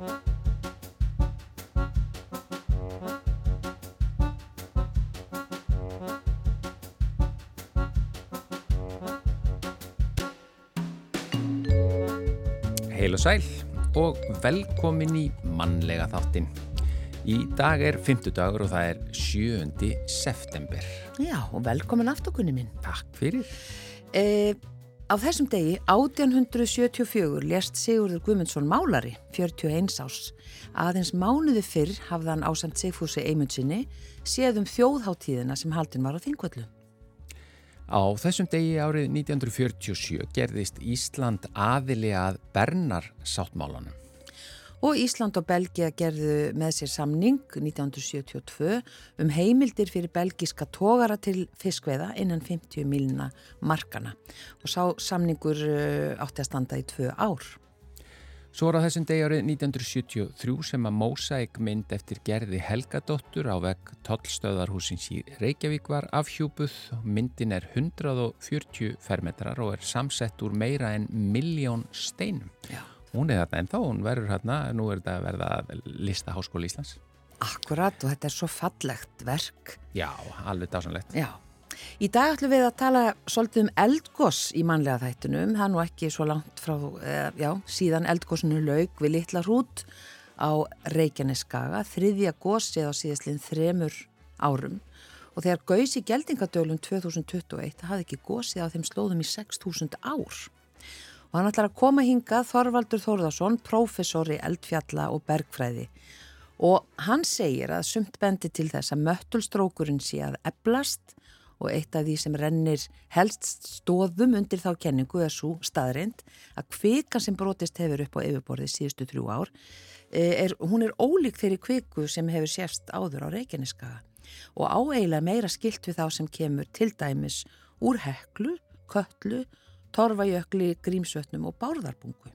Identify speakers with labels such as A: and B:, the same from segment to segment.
A: Heil og sæl og velkomin í mannlega þáttin. Í dag er 50 dagur og það er 7. september.
B: Já, og velkomin aftokunni minn.
A: Takk fyrir.
B: E, á þessum degi, 1874, lést Sigurður Guðmundsson Málari, 41 ás. Aðeins mánuði fyrr hafði hann ásamt Sigfúsi Eimundsinni séð um þjóðháttíðina sem haldin var á þingvöldu.
A: Á þessum degi árið 1947 gerðist Ísland aðili að Bernar sáttmálanum.
B: Og Ísland og Belgia gerðu með sér samning 1972 um heimildir fyrir belgiska tógara til fiskveða innan 50 milina markana. Og sá samningur uh, átti að standa í tvö ár.
A: Svo var á þessum degi árið 1973 sem að mósæk mynd eftir gerði Helgadóttur á vegg tollstöðarhúsins í Reykjavík var afhjúpuð. Myndin er 140 fermetrar og er samsett úr meira en miljón steinum.
B: Já.
A: Hún er þarna ennþá, hún verður hérna, nú er þetta að verða lista Háskóli Íslands.
B: Akkurat og þetta er svo fallegt verk.
A: Já, alveg dásanlegt.
B: Já. Í dag ætlum við að tala svolítið um eldgoss í mannlega þættunum. Það er nú ekki svo langt frá, eh, já, síðan eldgossinu laug við litla hrút á Reykjaneskaga, þriðja gossið á síðastlinn þremur árum. Og þegar gauðs í geldingadölum 2021 hafði ekki gossið á þeim slóðum í 6.000 ár. Og hann ætlar að koma hingað Þorvaldur Þórðarsson, prófessor í eldfjalla og bergfræði. Og hann segir að sumt bendi til þess að möttulstrókurinn sé að eblast og eitt af því sem rennir helst stóðum undir þá kenningu er svo staðreind að kvikan sem brotist hefur upp á yfirborðið síðustu þrjú ár, er, hún er ólík þeirri kviku sem hefur sérst áður á Reykjaneskaga og áeiginlega meira skilt við þá sem kemur til dæmis úr heklu, köllu, torfajökli, grímsvötnum og bárðarbungu.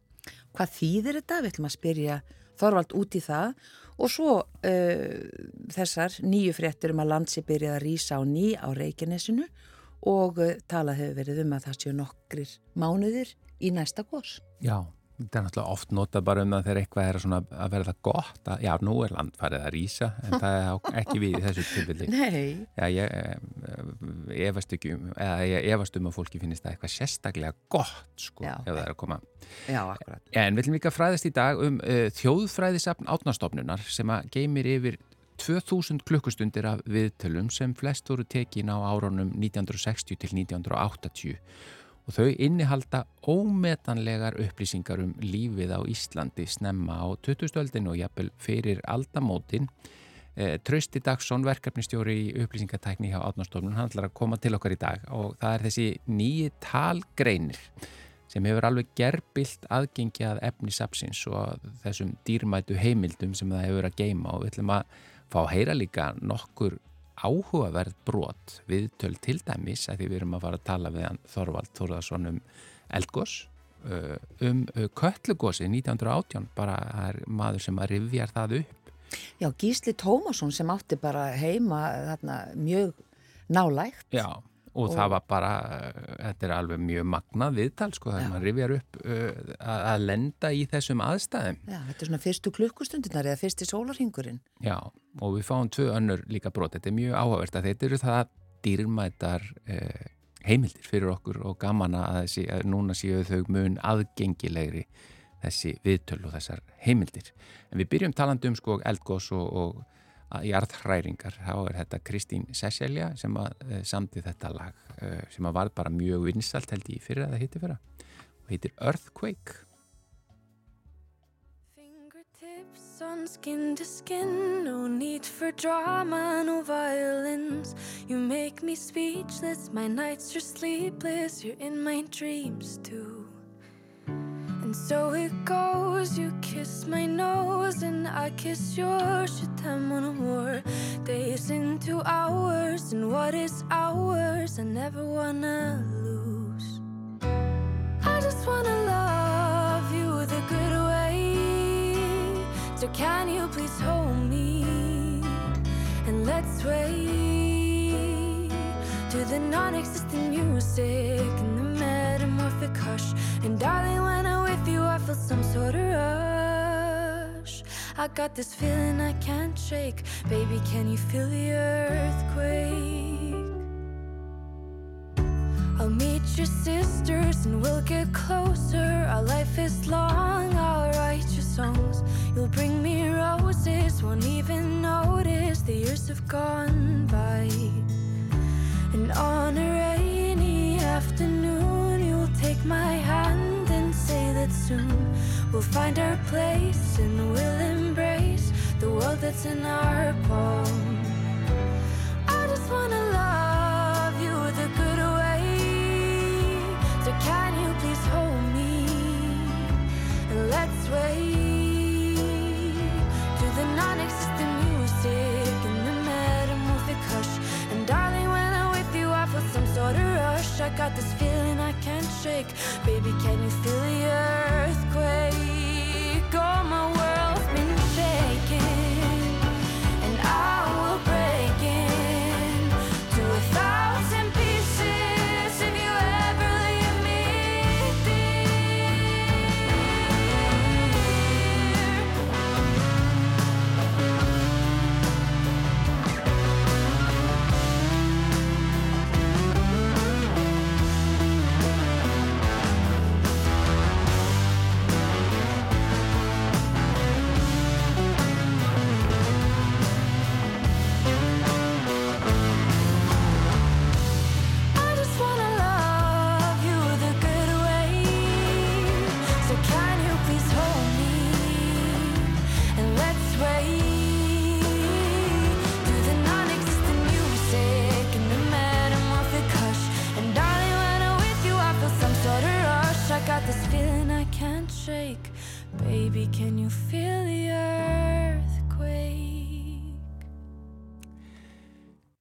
B: Hvað þýðir þetta? Við ætlum að spyrja Þorvald út í það og svo uh, þessar nýju fréttir um að landsi byrjaði að rýsa á ný á Reykjanesinu og uh, talað hefur verið um að það séu nokkrir mánuðir í næsta gos.
A: Já, þetta er náttúrulega oft notað bara um að þegar eitthvað er að verða gott að já, nú er land farið að rýsa en það er ekki við í þessu.
B: Nei.
A: Já, ég efast ekki um, eða ég efast um að fólki finnist það eitthvað sérstaklega gott sko,
B: Já.
A: ef það er að koma.
B: Já.
A: En við viljum líka fræðast í dag um uh, þjóðfræðisafn átnastofnunar sem að geymir yfir 2000 klukkustundir af viðtölum sem flest voru tekin á árunum 1960 til 1980 og þau innihalda ómetanlegar upplýsingar um lífið á Íslandi snemma á 2000-öldin og jafnvel fyrir aldamótin. Eh, Trausti Dagsson, verkefnistjóri í upplýsingatækni hjá átnastofnun, hann ætlar að koma til okkar í dag og það er þessi nýji talgreinir sem hefur alveg gerbilt aðgengi að efni sapsins og þessum dýrmætu heimildum sem það hefur að geima og við ætlum að fá að heyra líka nokkur áhugaverð brot viðtöl til dæmis að því við erum að fara að tala við hann Þorvald Þórðarsson um eldgós uh, um köllugósi 1918 bara er maður sem að rifjar það upp
B: Já, Gísli Tómasson sem átti bara heima þarna mjög nálægt.
A: Já, og, það var bara uh, þetta er alveg mjög magnað viðtal sko, þegar maður rifjar upp uh, að lenda í þessum aðstæðum
B: Já, þetta er svona fyrstu klukkustundinar eða fyrsti sólarhingurinn.
A: Já, og við fáum tvö önnur líka brot. Þetta er mjög áhugavert að þetta eru það dýrmætar eh, heimildir fyrir okkur og gaman að, þessi, að núna séu þau mun aðgengilegri þessi viðtöl og þessar heimildir. En við byrjum talandi um sko eldgós og, og jarðhræringar. Þá er þetta Kristín Sesselja sem að eh, samti þetta lag eh, sem að var bara mjög vinsalt held ég fyrir að það hitti fyrir og heitir Earthquake.
C: Fingertips on skin to skin, no need for drama, no violence. You make me speechless, my nights are sleepless, you're in my dreams too. So it goes, you kiss my nose and I kiss yours. You time on more days into hours, and what is ours, I never wanna lose. I just wanna love you the good way. So can you please hold me and let's sway to the non-existent music and hush. And darling, when I'm with you, I feel some sort of rush. I got this feeling I can't shake. Baby, can you feel the earthquake? I'll meet your sisters and we'll get closer. Our life is long, I'll write your songs. You'll bring me roses, won't even notice the years have gone by. And on a rainy afternoon, take my hand and say that soon we'll find our place and we'll embrace the world that's in our palm. I just wanna love you the good way. So can you please hold me and let's sway rush. I got this feeling I can't shake. Baby, can you feel the earthquake? Oh, my world's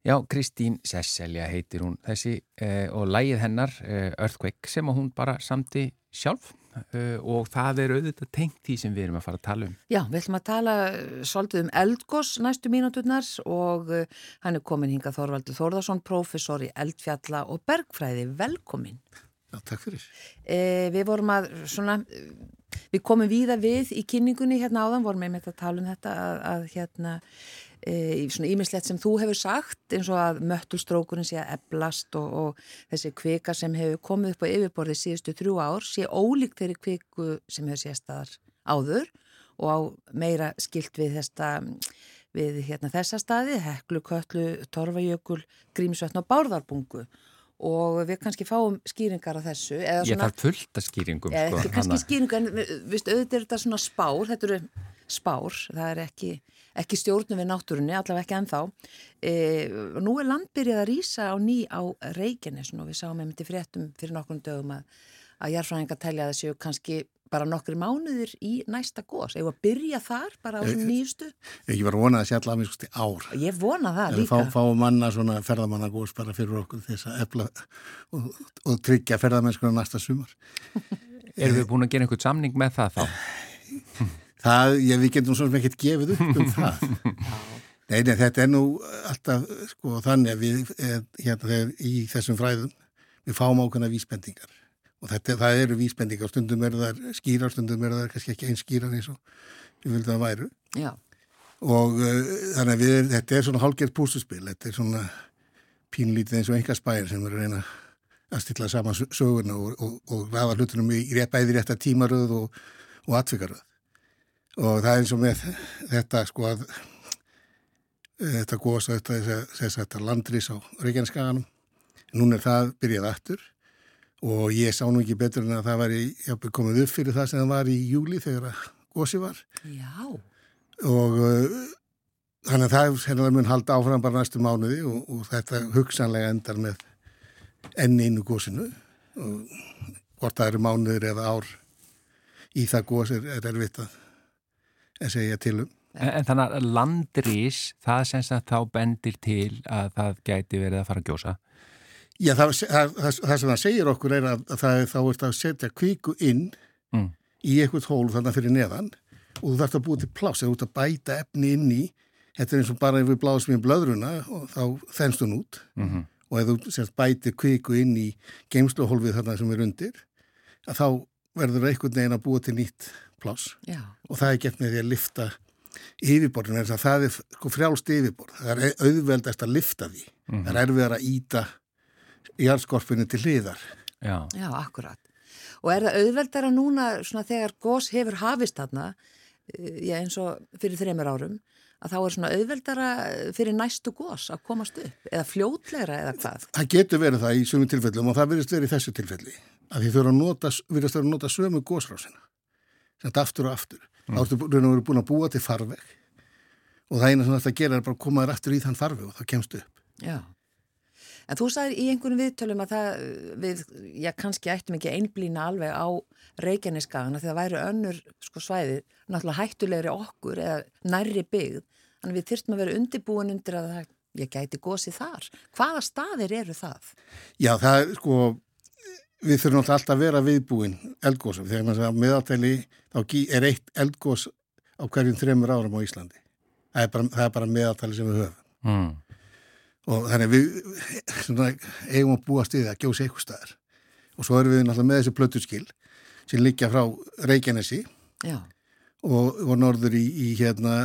A: Já, Kristín Sesselja heitir hún þessi eh, og lægið hennar eh, Earthquake sem að hún bara samti sjálf eh, og það er auðvitað tengt því sem við erum að fara að tala um.
B: Já, við ætlum að tala eh, svolítið um eldgoss næstu mínúturnar og uh, hann er komin hingað Þorvaldur Þórðarsson, prófessor í eldfjalla og bergfræði. Velkomin.
D: Já, takk fyrir.
B: Eh, við vorum að svona, eh, við komum víða við í kynningunni hérna áðan, vorum einmitt að tala um þetta að, að hérna, eh, svona ímislegt sem þú hefur sagt eins og að möttulstrókurinn sé að eblast og, og þessi kvika sem hefur komið upp á yfirborði síðustu þrjú ár sé ólíkt þeirri kviku sem hefur sést áður og á meira skilt við þesta við hérna þessa staði, Heklu, Köllu, Torfajökul, Grímsvötn og Bárðarbungu og við kannski fáum skýringar á þessu. eða
A: Ég þarf fullt að skýringum.
B: Eða
A: sko,
B: kannski
A: hana-
B: skýringar, en við- viðst, auðvitað er þetta svona spár, þetta eru spár, það er ekki, ekki stjórnum við náttúrunni, allavega ekki ennþá. E, nú er landbyrjað að rýsa á ný á Reykjanesun og við sáum einmitt í fréttum fyrir nokkrum dögum að, að jarfræðingar telja þessu kannski bara nokkri mánuðir í næsta gós. Eða að byrja þar bara á svona nýjustu?
D: Ég var vonað að sjalla að mér skusti ár.
B: Ég vona það líka.
D: fá, fáum manna svona ferðamannagós bara fyrir okkur þess að efla og, og tryggja ferðamennskuna næsta sumar.
A: Erum við búin að gera einhvern samning með það þá?
D: Það, ég, við getum svona sem ekkert gefið upp um það. Nei, nei, þetta er nú alltaf sko þannig að við eh, hérna þegar í þessum fræðum við fáum ákveðna vísbendingar. Og þetta, það eru vísbendingar, stundum er það skýrar, stundum er það kannski ekki eins skýrar eins og við vildum að væru.
B: Já,
D: og uh, þannig að við, þetta er svona hálfgerð pústuspil, þetta er svona pínlítið eins og einhver spæðir sem er að reyna að stilla saman sö- söguna og, og, og ræða hlutunum í bæði rétta tímaröð og, og atvikaröð og það er eins og með þetta sko að eh, þetta þetta, þess að þetta landris á Reykjaneskaganum núna er það byrjað aftur. Og ég sá nú ekki betur en að það væri jafnvel komið upp fyrir það sem það var í júli þegar að gósi var.
B: Já,
D: og uh, þannig að það hennar mun halda áfram bara næstu mánuði og, og þetta hugsanlega endar með enn einu gósinu og hvort það eru mánuðir eða ár í það gós er, er erfitt að, að segja til um.
A: En, en þannig að landrís, það sem þá bendir til að það gæti verið að fara að gjósa.
D: Já, það, það, það, það sem það segir okkur er að, þá ert að setja kvíku inn
A: Mm.
D: í eitthvað hól þannig fyrir neðan og þú þarfst að búa til pláss, þú ert að bæta efni inn í, þetta er eins og bara ef við blásum í blöðruna og þá þennst hún út
A: Mm -hmm.
D: og ef þú sérst bætir kviku inn í geimsluhólfið þarna sem er undir að þá verður einhvern veginn að búa til nýtt pláss. Og það er gett með því að lifta yfirborðin er það það er sko frjálst yfirborð. Það er auðveldast að lifta því. Mm -hmm. það er erfiðar að íta jarðskorpinu til hliðar.
B: Já, Já akkurat. Og er það auðveldara núna svona þegar gós hefur hafist þarna eh, já, eins og fyrir þreymur árum að þá er svona auðveldara fyrir næstu gós að komast upp? Eða fljótleira eða hvað?
D: Það getur verið það í svömu tilfellum og það verðist verið í þessu tilfelli. Að því verðast að, að nota svömu gósrásina þetta aftur og aftur mm. þá ertu búin að búa til farveg og það eina sem þetta gerir er bara að koma þér aftur í þann farveg og það kemst upp.
B: Já. En þú sagði í einhvern viðtölum að það við, já kannski ættum ekki einblýna alveg á Reykjaneskaðana það væri önnur sko svæðið náttúrulega hættulegri okkur eða nærri byggð. Þannig við þyrstum að vera undirbúin undir að það, ég gæti gósið þar. Hvaða staðir eru það?
D: Já það sko, við þurfum alltaf að vera viðbúin eldgósum. Þegar maður sagði að meðaltæli þá er eitt eldgós á hverjum þreymur árum á Íslandi. Það er bara, bara meðaltali sem við höfum. Mm. og þannig við svona, eigum að búa stiðið að gjósa eitthvað staðar. Og svo erum við náttúrulega með þessi plötuskil sem liggja frá Reykjanesi og, og norður í, í hérna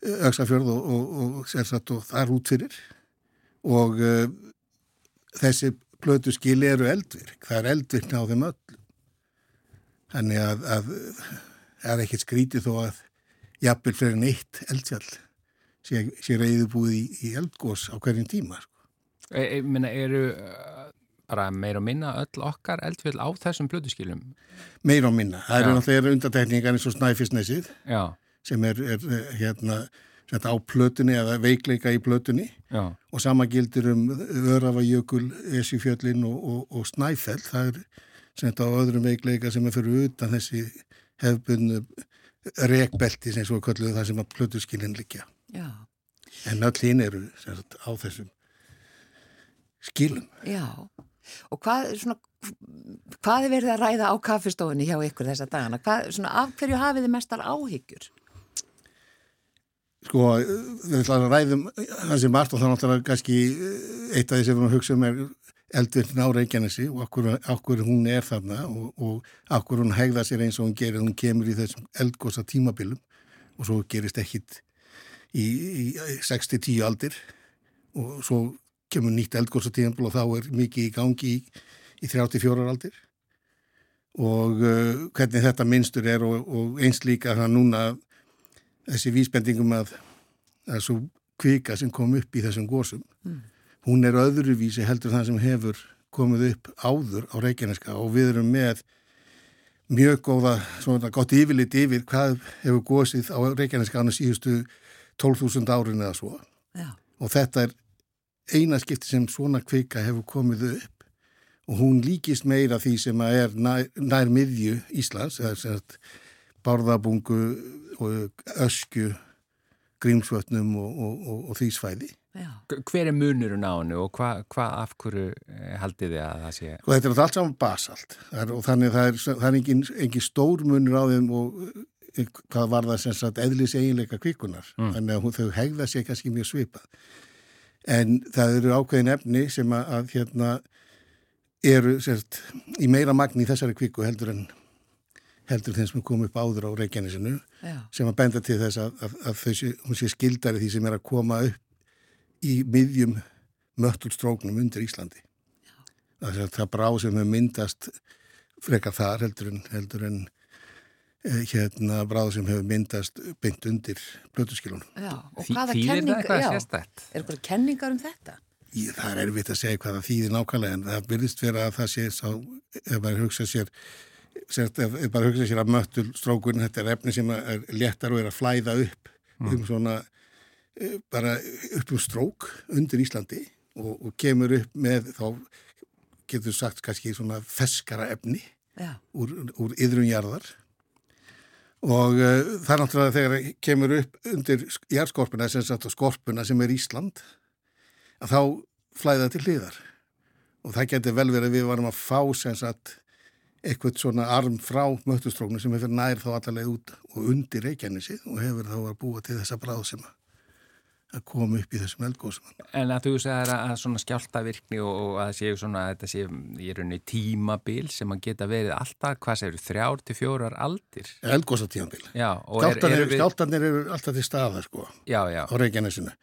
D: Öksafjörð og, og, og það er út fyrir. Og uh, þessi plötuskil eru eldvirk það er eldvirkni á þeim öll þannig að, að er ekkert skrítið þó að jafnvel fyrir neitt eldfjall sé, sé reyðubúið í, í eldgós á hverjum tíma sko.
A: e, e, minna, Eru uh, bara meir og minna öll okkar eldfjall á þessum blöduskilum?
D: Meir og minna, það eru náttúrulega undatekningar eins og Snæfisnesið sem er, er hérna á plötunni eða veikleika í plötunni Já. og sama gildir um Öravajökul, Esifjöllin og, og, og Snæfell, það er sem þetta á öðrum veikleika sem er fyrir utan þessi hefbunnu rekbelti sem svo kalluðu það sem að plötuskilin likja. Já. En öll hinn eru sagt, á þessum skilum.
B: Já, og hvað, svona, hvað er verið að ræða á kaffistofunni hjá ykkur þessa dagana? Hvað, svona, af hverju hafið þið mestar áhyggjur?
D: Sko, við ætlum að ræðum hansi margt og þannig að það er kannski eitt af því sem við hugsa um er eldvirkn á Reykjanesi og okkur, okkur hún er þarna og, og okkur hún hegða sér eins og hún gerir, hún kemur í þessum eldgósa tímabilum og svo gerist ekkit í, í 6-10 aldir og svo kemur nýtt eldgósa tímabil og þá er mikið í gangi í, í 34 aldir. Og uh, hvernig þetta minnstur er og, og eins líka það núna þessi vísbendingum að það er svo kvika sem kom upp í þessum gósum mm hún er öðruvísi heldur það sem hefur komið upp áður á Reykjaneska. Og við erum með mjög góða, svona gott yfirlit yfir hvað hefur gósið á Reykjaneska ánum síðustu 12.000 árin eða svo. Já. og þetta er eina skipti sem svona kvika hefur komið upp. Og hún líkist meira því sem að er nær, nær miðju Íslands, eða sem sagt Bárðabungu og Öskju Grímsvötnum og, og, og, og því svæði
A: Hver er munurinn á hennu og hvað hva af hverju eh, haldið þið að það sé?
D: Sko þetta er allt saman basalt er, og þannig það er, það er engin, engin stór munur á þeim og eh, hvað var það sem sagt eðlis eiginleika kvíkunar mm. þannig að þau hegða sér kannski mjög svipað en það eru ákveðin efni sem að, að hérna eru sért, í meira magni í þessari kvíku heldur en heldur þeim sem kom upp áður á Reykjanesinu sem að benda til þess að, að, að sé, hún sé skildari því sem er að koma upp í miðjum möttulstróknum undir Íslandi. Það það brá sem hefur myndast frekar þar heldur en, heldur en eh, hérna bráð sem hefur myndast beint undir blötuskilunum.
B: Já, og hvaða kenningar, já, er eitthvað kenningar um þetta?
D: Ég, það er erfitt að segja hvaða þýðir nákvæmlega en það byrjist vera að það sé sá, ef maður hugsa sér Sért, ef bara hugsa sér að möttulstrókun þetta er efni sem er léttar og er að flæða upp mm. um svona Eh, bara upp um strók undir Íslandi og, og kemur upp með þá getur sagt kannski svona feskara efni Já. úr, úr yðrunjarðar og uh, það er náttúrulega þegar kemur upp undir jærskorpuna sem skorpuna sem er Ísland að þá flæða til hliðar og það getur vel verið að við varum að fá sem sagt eitthvað svona arm frá möttustróknu sem hefur nær þá allavega út og undir Reykjanesið og hefur þá að búa til þessa bráð sem að að koma upp í þessum eldgóðsum.
A: En að þú segir að svona skjáltavirkni og, að séu svona, þetta séu í rauninni tímabil sem að geta verið alltaf, hvað segir, þrjár til fjórar aldir?
D: Eldgóðsatímabil.
A: Já.
D: Skjáltanir eru alltaf til staða, sko,
A: já, já.
D: á Reykjanesinu.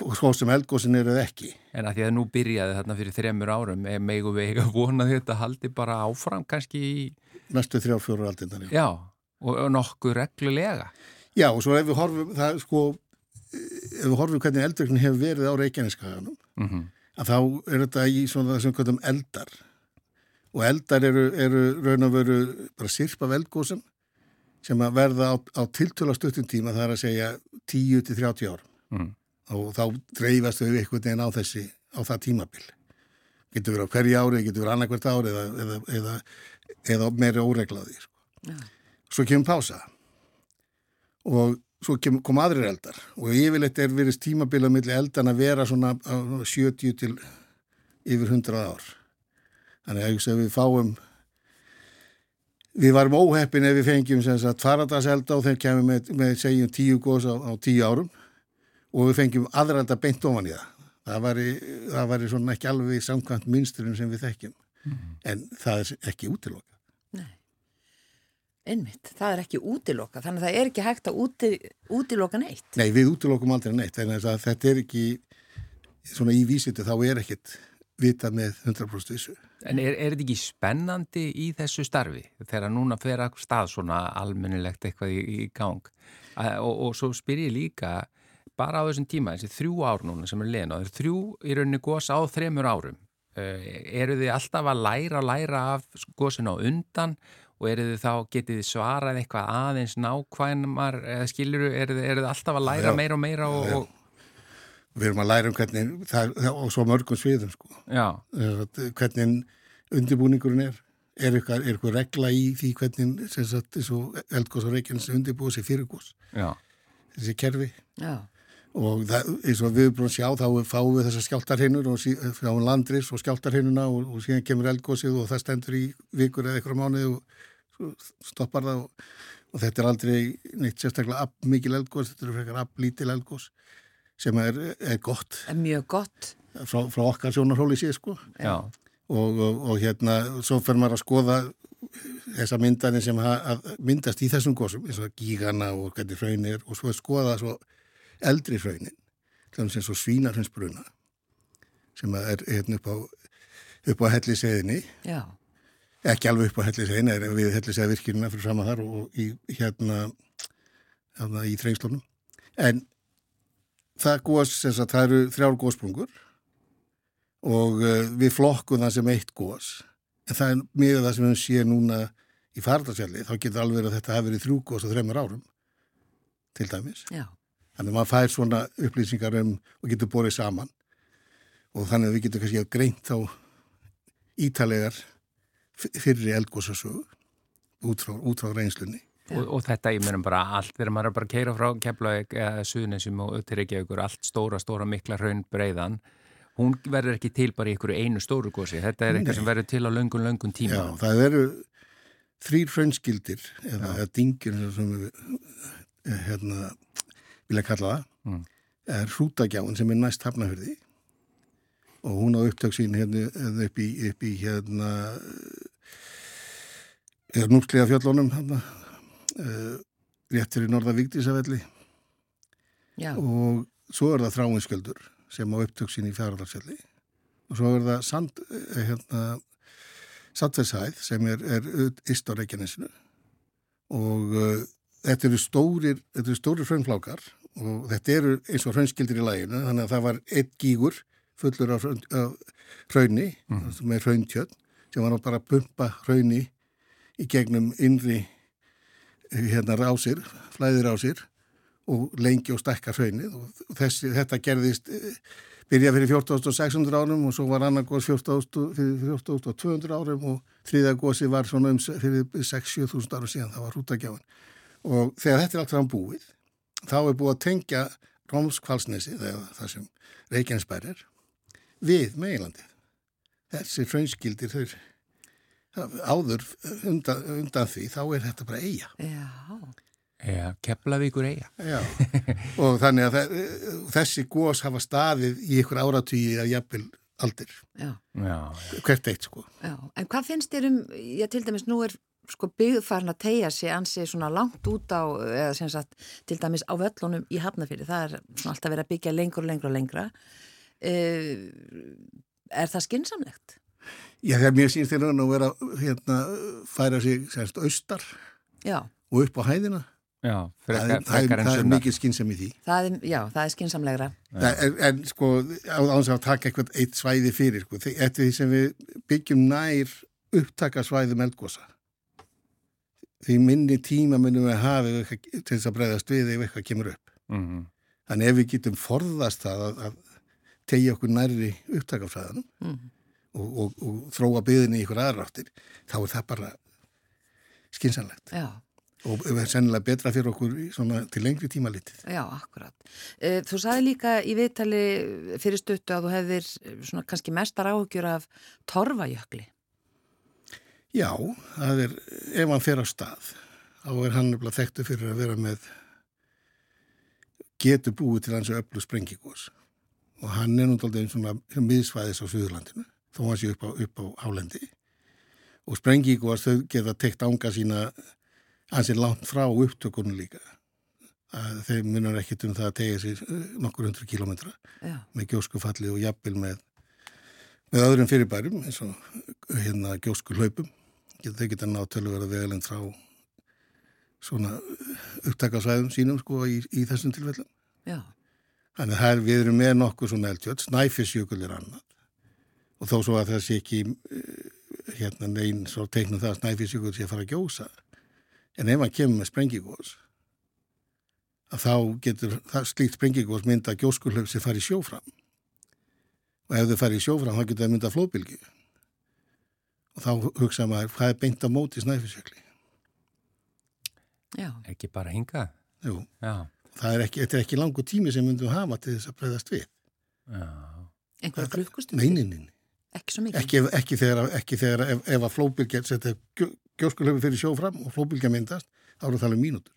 D: Svo sem eldgóðsin eru ekki.
A: En að því að nú byrjaði þarna fyrir þremur árum, megum við ekki að vona þetta haldi bara áfram kannski í...
D: Næstu þrjár, fjórar aldindar,
A: já. Já, og, nokkuð reglulega.
D: Já, og svo ef við horfum, það, sko, ef við horfum hvernig eldvirknin hefur verið á Reykjaneskaganum mm -hmm. að þá er þetta í svona það sem kvöldum eldar og eldar eru, eru raun og veru bara sirp af eldgóðsum sem að verða á, á tiltöla stuttum tíma það er að segja 10-30 ár mm. Og þá dreifast þau einhvern veginn á þessi á það tímabil. Getur verið á hverju ári, getur verið annarkvært ári eða, eða, eða, eða meira óreglaði sko. ja. svo kemur pása. Og svo kem, kom aðrir eldar. Og yfirleitt er verið tímabila millir eldan að vera svona 70 til yfir 100 ár. Þannig að við fáum við varum óheppin ef við fengjum faradaselda og þeir kemur með, með segjum tíu gós á, á tíu árum og við fengjum aðrælda beint ofan í það það væri, það væri svona ekki alveg samkvæmt minsturum sem við þekkjum mm -hmm. en það er ekki útilokk
B: Einmitt, það er ekki útiloka, þannig að það er ekki hægt að úti, útiloka neitt.
D: Nei, við útilokum aldrei neitt, en þetta er ekki, svona í vísitu þá er ekkit vita með 100% vissu.
A: En er, er þetta ekki spennandi í þessu starfi þegar núna fer að stað svona almennilegt eitthvað í, í gang og, og svo spyr ég líka bara á þessum tíma, þessi þrjú ár núna sem er leina, það er þrjú í rauninni góðs á þremur árum. Uh, eru þið alltaf að læra, læra af góðsina á undan og eru þið þá, getið þið svarað eitthvað aðeins nákvæmar eða skiluru, eru þið, eru þið alltaf að læra já, meira og meira og, og...
D: Við erum að læra um hvernig, það er á svo mörgum sviðum sko, hvernig undirbúningurinn er er eitthvað, er eitthvað regla í því hvernig sagt, eldgós og reykjans undirbúið sér fyrirgós þessi kerfi. Já. Og það, eins og við erum búin að sjá þá fáum við þessar skjáltarhinnur og fáum landris og skjáltarhinnuna og, og síðan kemur eldgósið og það stendur í vikur eða eitthvað mánuð og stoppar það og, og þetta er aldrei neitt sérstaklega ab, mikil eldgós, þetta er frekar ab, lítil eldgós sem er, er gott.
B: Er mjög gott.
D: Frá, frá okkar sjónarhóli síð sko. Og, og, og hérna, svo fer maður að skoða þessa myndanir sem myndast í þessum gósum, eins og gígana og hvernig hraunir og svo skoða svo eldri hraunin, þannig sem svínarhundsbruna sem er hérna upp á, upp á helliseðinni. Ekki alveg upp á hellisegin eða við hellisega virkirina fyrir fram að þar og í, hérna, hérna í þrengslunum en það þess að það eru þrjár góðsprungur og uh, við flokkum það sem eitt góðs en það er miða það sem við séum núna í fardarsjalli, þá getur alveg að þetta hafi verið þrjú góðs og þreymur árum til dæmis Já. Þannig að maður fær svona upplýsingar um og getur borðið saman og þannig að við getum kannski að greint þá ítalegar fyrir eldgóðsasögu út út frá reynslunni.
A: Og, og þetta, ég meðan bara allt, þegar maður er bara að keira frá Keflavík eða Suðnessum og öttir ekki ykkur allt stóra, stóra, mikla raun breiðan hún verður ekki til bara í ykkur einu stóru gósi, þetta er eitthvað sem verður til á löngun, löngun tíma.
D: Já, það eru þrýr raunskildir eða, dingir sem við eh, hérna, vilja kalla það mm. er hrútagjáin sem er næst hafnafyrði og hún á upptöksín hérna upp í, upp í hérna er núpslega fjöllunum hérna, uh, rétt fyrir Norða Vigdísafelli og svo er það þráinskjöldur sem á upptöksin í fjárhaldarsfelli og svo er það sand, uh, hérna, Sandvershæð sem er, er ist á Reykjanesinu. Og uh, þetta eru stórir, þetta eru stórir frönnflákar og þetta eru eins og frönnskildir í læginu þannig að það var eitt gígur fullur af, hraunni mm. með hrauntjörn sem var bara að pumpa hraunni í gegnum innri hérna rásir, flæðir rásir og lengi og stekka hraunið og þessi, þetta gerðist eh, byrja fyrir 14.600 árum og svo var annar góðs 14.200 árum og þriða góðsi var svona um fyrir 6-7.000 árum síðan, það var hrútagjafan og þegar þetta er allt fram búið þá er búið að tengja Rómskvalsnesi, það sem Reykjanesbær er við meilandi þessi hraunskildir þau áður undan, undan því þá er þetta bara eiga
B: Já.
A: Já, Keflavíkur eiga.
D: Já, og þannig að þe- þessi gós hafa staðið í ykkur áratugji að jafnvel aldir,
B: Já,
A: Já,
D: hvert eitt sko.
B: já. En hvað finnst þér um, já, til dæmis nú er sko byggð farin að tegja sig ansi svona langt út á, eða sem sagt, til dæmis á völlunum í Hafnafyrir. Það er svona alltaf verið að byggja lengur og lengur og lengra. Uh, er það skinsamlegt?
D: Já, þegar mér sínst þér raun að vera hérna, færa sig sérst austar
B: Já,
D: og upp á hæðina,
A: já,
D: það,
A: frekar,
D: er- það, er,
A: en
D: það er mikið skynsam í því.
B: það er, já, það er skinsamlegra.
D: En, en sko, á þess að taka eitthvað eitt svæði fyrir, sko, eftir því sem við byggjum nær upptaka svæðum eldgósa. Því minni tíma munum við hafa ef eitthvað- til þess að breyðast við ef eitthvað kemur upp.
A: Mhm.
D: Þannig ef við getum forðast það að, að tegja okkur nærri upptakafræðanum
B: Mm.
D: og, og, og þróa byðinni í ykkur aðráttir, þá er það bara skynsanlegt
B: Já,
D: og er sennilega betra fyrir okkur í svona, til lengri tíma litið.
B: já, akkurat. Uh, þú sagði líka í viðtali fyrir stuttu að þú hefðir eh, svona kannski mestar áhugjur af torfajökli.
D: Já, það er, ef hann fer á stað, þá er hann nefnilega þekktu fyrir að vera með getur búið til hans öllu sprengigós og hann er núndaldið svona miðsvæðis á Suðurlandinu, þó hann sé upp á, upp á hálendi og sprengigós þau geta tekt ánga sína hans er langt frá upptökunum líka. Að þeir munar ekkit um það að tegja sér eh, nokkur hundru kílómetra
B: Já,
D: með gjóskufalli og jafnvel með, með öðrum fyrirbærum eins og hérna gjóskuhlaupum. Geta, þau geta nátt tölverða vegalend frá svona upptakasvæðum sínum sko í, í þessum tilfellum.
B: já,
D: Þannig að það er, við erum með nokkuð svona eldjöld, snæfisjökul er annað og þó svo að það sé ekki eh, hérna neyn svo teiknum það að snæfisjökul sé að fara að gjósa. En ef hann kemur með sprengigós að þá getur það, slíkt sprengigós mynda gjóskuhlaup sem fari sjófram og ef þau fari sjófram þá getur það mynda flóðbylgi og þá hugsa maður hvað er beint á móti snæfisjökli.
B: já,
A: Ekki bara hingað.
D: Jú,
A: Já,
D: það er ekki, þetta er ekki langu tími sem myndum hafa til þess að breyðast við.
A: já.
B: einhverja klukkustum.
D: Neinin,
B: Ekki svo mikið.
D: ekki, ekki þegar, ekki þegar ef, ef að flóðbylgja setja gjóskulöfi fyrir sjófram og flóðbylgja myndast, þá eru það alveg mínútur.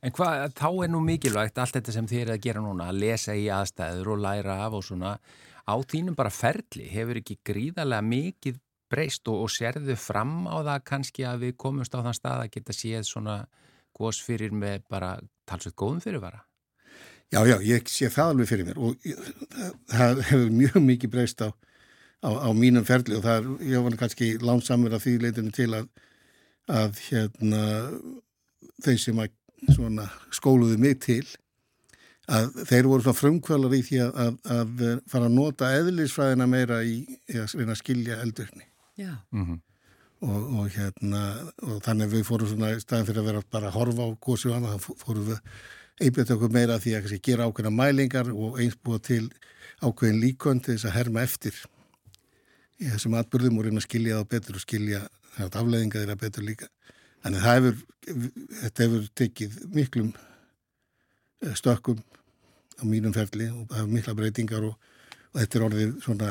A: En hvað, þá er nú mikilvægt allt þetta sem þið er að gera núna, að lesa í aðstæður og læra af og svona, á þínum bara ferli, hefur ekki gríðarlega mikið breyst og, og sérðu fram á það kannski að við komumst á þann stað að geta séð svona gos fyrir með bara talsveit góðum fyrirvara?
D: Já, já, ég sé það alveg fyrir mér og ég, það, hefur mjög mikið breyst á, á, á mínum ferli og það er, ég var kannski lánsamur af því leitinu til að, að hérna, þeir sem að svona skóluðu mig til að þeir voru svona frumkvölar í því að, að, að fara að nota eðlisfræðina meira í, að skilja eldurni.
A: Mm -hmm.
D: og, og hérna og þannig við fórum svona í staðin fyrir að vera bara að horfa á og annað, þá fórum við einbjöðt okkur meira því að kannski, gera ákveðna mælingar og eins búa til ákveðin líkon til þess að herma eftir í þessum atbyrðum og reyna að skilja það betur og skilja afleðinga þeirra betur líka. Þannig að það hefur, þetta hefur tekið miklum eh, stökkum á mínum ferli og það hefur mikla breytingar og, og þetta er orðið svona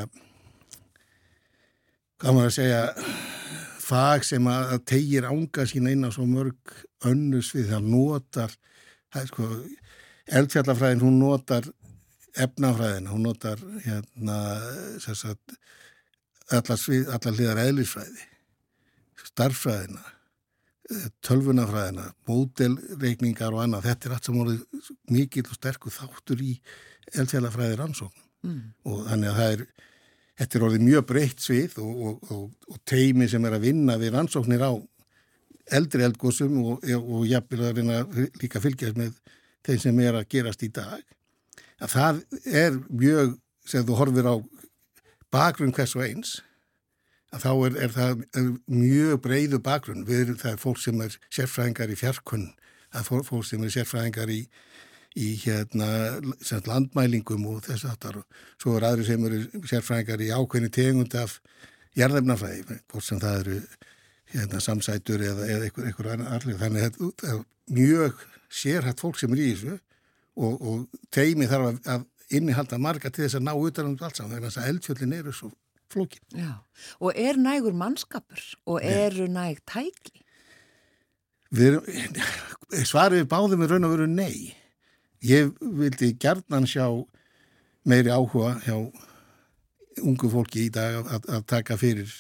D: maður að segja fag sem að, tegir ánga sína inn á svo mörg önnus við það notar það sko, eldfjallafræðin hún notar efnafræðina, hún notar hérna sagt, allar, svið, allar hliðar eðlisfræði starffræðina tölvunafræðina, mótelreikningar og annað, þetta er allt sem voruð mikil og sterkur þáttur í eldfjallafræði rannsóknum
B: mm.
D: og þannig að það er þetta er orðið mjög breytt svið og, og, og, og teimi sem er að vinna við rannsóknir á eldri eldgósum og, jafnvel að reyna líka fylgjast með þeim sem er að gerast í dag. Að það er mjög sem þú horfir á bakgrunn hvers og eins að þá er, er það mjög breyðu bakgrunn. Við það er fólk sem er sérfræðingar í fjarkunn það er fólk sem er sérfræðingar í í hérna landmælingum og þess aftar og svo er aðri sem eru sérfræðingar í ákveðni tegund af jarðefnafræði, hvort sem það eru hérna, samsætur eða, eða einhver, einhver allir, þannig að þetta er mjög sérhætt fólk sem er í þessu og, og teimi þarf að, að innihalda marga til þess að ná utanum allt saman, þannig að eldfjöldin eru svo flókin.
B: Já, og er nægur mannskapur og eru næg tæki?
D: Við, svarið við báðum er raun og veru nei. Ég vildi gerðnan sjá meiri áhuga hjá ungu fólki í dag að, að taka fyrir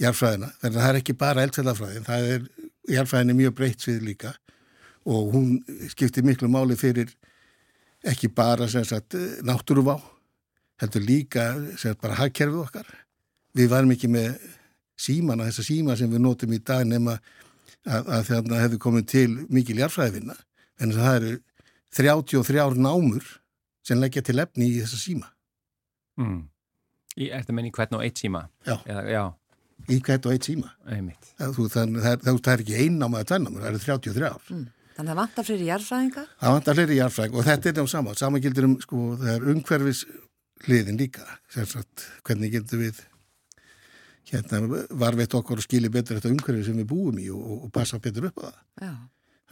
D: jarfræðina. Þannig að það er ekki bara eldfellafræðin, það er, jarfræðin er mjög breytt svið líka og hún skiptir miklu máli fyrir ekki bara sagt, náttúruvá, heldur líka sagt, bara hagkerfið okkar. Við varum ekki með símana, þessa síma sem við notum í dag nema að, að þarna hefðu komið til mikil jarfræðvinna, en það eru 33 námur sem leggja til efni í þessa síma.
A: Mm. Í, er þetta menni hvern og eitt síma?
D: Já.
A: Eða, já.
D: Í hvern og eitt síma.
A: Einmitt.
D: Það, það, það, það er ekki einn náma eða tvenn námur, það eru 33 ár. Mm.
B: Þannig að það vantar fleiri jarfræðinga?
D: Það vantar fleiri jarfræðinga og þetta er það sama. Sama gildur um, sko, það er umhverfis hliðin líka. Sérsagt, hvernig gildur við hérna varveitt okkur og skilja betur þetta umhverfi sem við búum í og, og passa betur upp á það.
B: Já.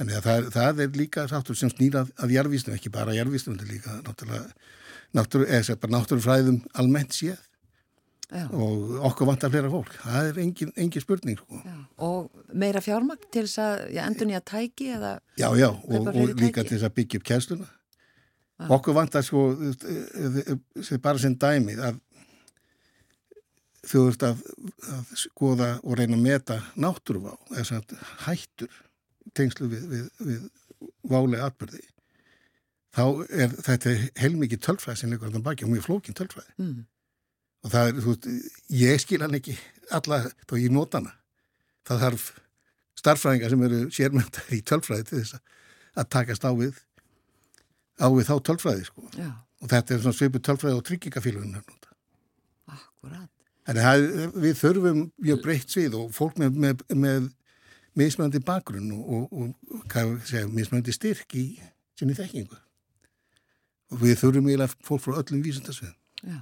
D: Þannig að það, það er líka sáttur sem snýrað að jarfísnum, ekki bara jarfísnum, þetta er líka náttúrulega, náttúrufræðum almennt séð Já. og okkur vantar flera fólk. Það er engin, engin spurning. Sko.
B: Og meira fjármagn til þess að ja, endur nýja tæki eða...
D: Já, já, og, og líka til þess að byggja upp kjænsluna. Okkur vantar sko, bara sem dæmið að þú ert að, að skoða og reyna að meta náttúruvá, þess að hættur tengslu við, við, við válega atbyrði þá er þetta heilmikið tölfræði sem leikur alltaf baki. Og mjög flókin tölfræði. Mm. og það er, þú veist, ég skil hann ekki alla, þá ég nota hana. Það þarf starfræðingar sem eru sérmyndar í tölfræði til þess að takast á við á við þá tölfræði sko. Já. og þetta er svona svipu tölfræði og tryggingafílunar
B: Akkurat
D: Þannig að við þurfum mjög breytt svið og fólk með, með, með mismöndi bakgrunn og, og, og mismöndi styrk í sinni þekkingu. Og við þurfum eiginlega fólk frá öllum vísundasvið. Já.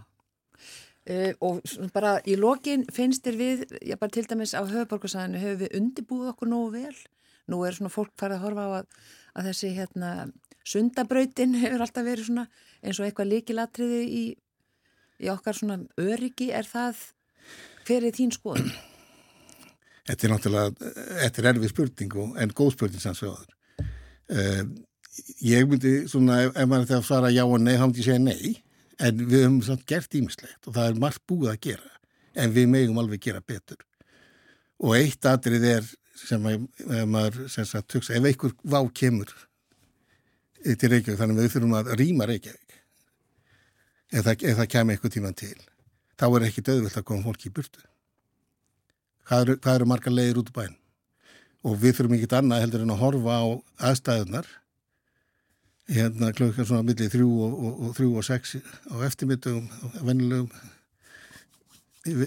B: Uh, og bara í lokin finnst þér við, já bara til dæmis á höfuborgarsæðinu, hefur við undibúið okkur nógu vel? Nú er svona fólk farið að horfa á að, að þessi hérna sundabrautin hefur alltaf verið svona eins og eitthvað líkilatriði í í okkar svona öryggi er það hver er þín skoðun?
D: Þetta er náttúrulega, þetta er erfið spurning en góð spurning sanns vegar. Uh, ég myndi svona, ef, maður þetta svara já og nei, þá myndi ég segja nei, en við höfum svona gert ímislegt og það er margt búið að gera, en við megum alveg gera betur. Og eitt atrið er sem að, maður, sem sagt, hugsa, ef einhver vá kemur til Reykjavík, þannig að við þurfum að rýma Reykjavík ef það, það kemur eitthvað tíman til þá er ekki döðvilt að koma fólki í burtu hvað eru, hvað eru marga leiðir út á bæn og við þurfum ekkit annað heldur en að horfa á aðstæðunar hérna klukkan svona millið þrjú og, og, og þrjú og sex á eftirmittugum vennilegum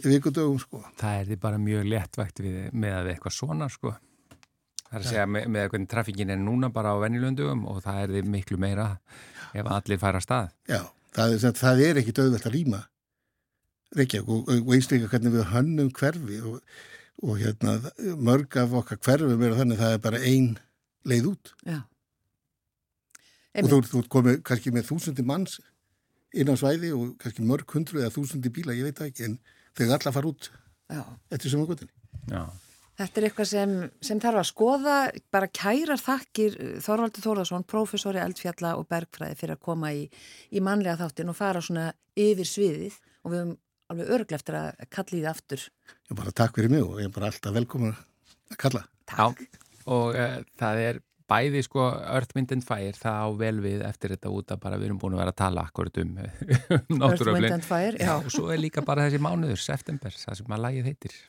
D: vikudögum sko.
A: Það er því bara mjög lettvægt við, með að við eitthvað svona sko. Það er að segja með, með hvernig trafíkin er núna bara á vennilegum og það er því miklu meira ef allir fara að stað.
D: Já það er, það er ekki döðvelt að rýma Reykjavík og, og einstaklega hvernig við hönnum hverfi og, og hérna, mörg af okkar hverfum er þannig að það er bara ein leið út. Já. og þú, þú komið kannski með þúsundi manns inn á svæði og kannski mörg hundru eða þúsundi bíla, ég veit ekki en þau er alla að fara út Já. eftir sem á gotinni
B: Já. Þetta er eitthvað sem, sem þarf að skoða, bara kærar þakkir Þorvaldur Þórðarsson, professori eldfjalla og bergfræði fyrir að koma í, í mannlega þáttin og fara svona yfir sviðið. Og við höfum alveg örglega eftir að kalla í það aftur.
D: Já, bara takk fyrir mig og ég er bara alltaf velkomin að kalla.
A: Takk. Já, og uh, það er bæði sko Earthwind and Fire, það á vel við eftir þetta út að bara við erum búin að vera að tala akkurat um, náttúrulega.
B: Earthwind and Fire, já.
A: Og svo er líka bara þessi mánuður, september, það sem að lægið heitir.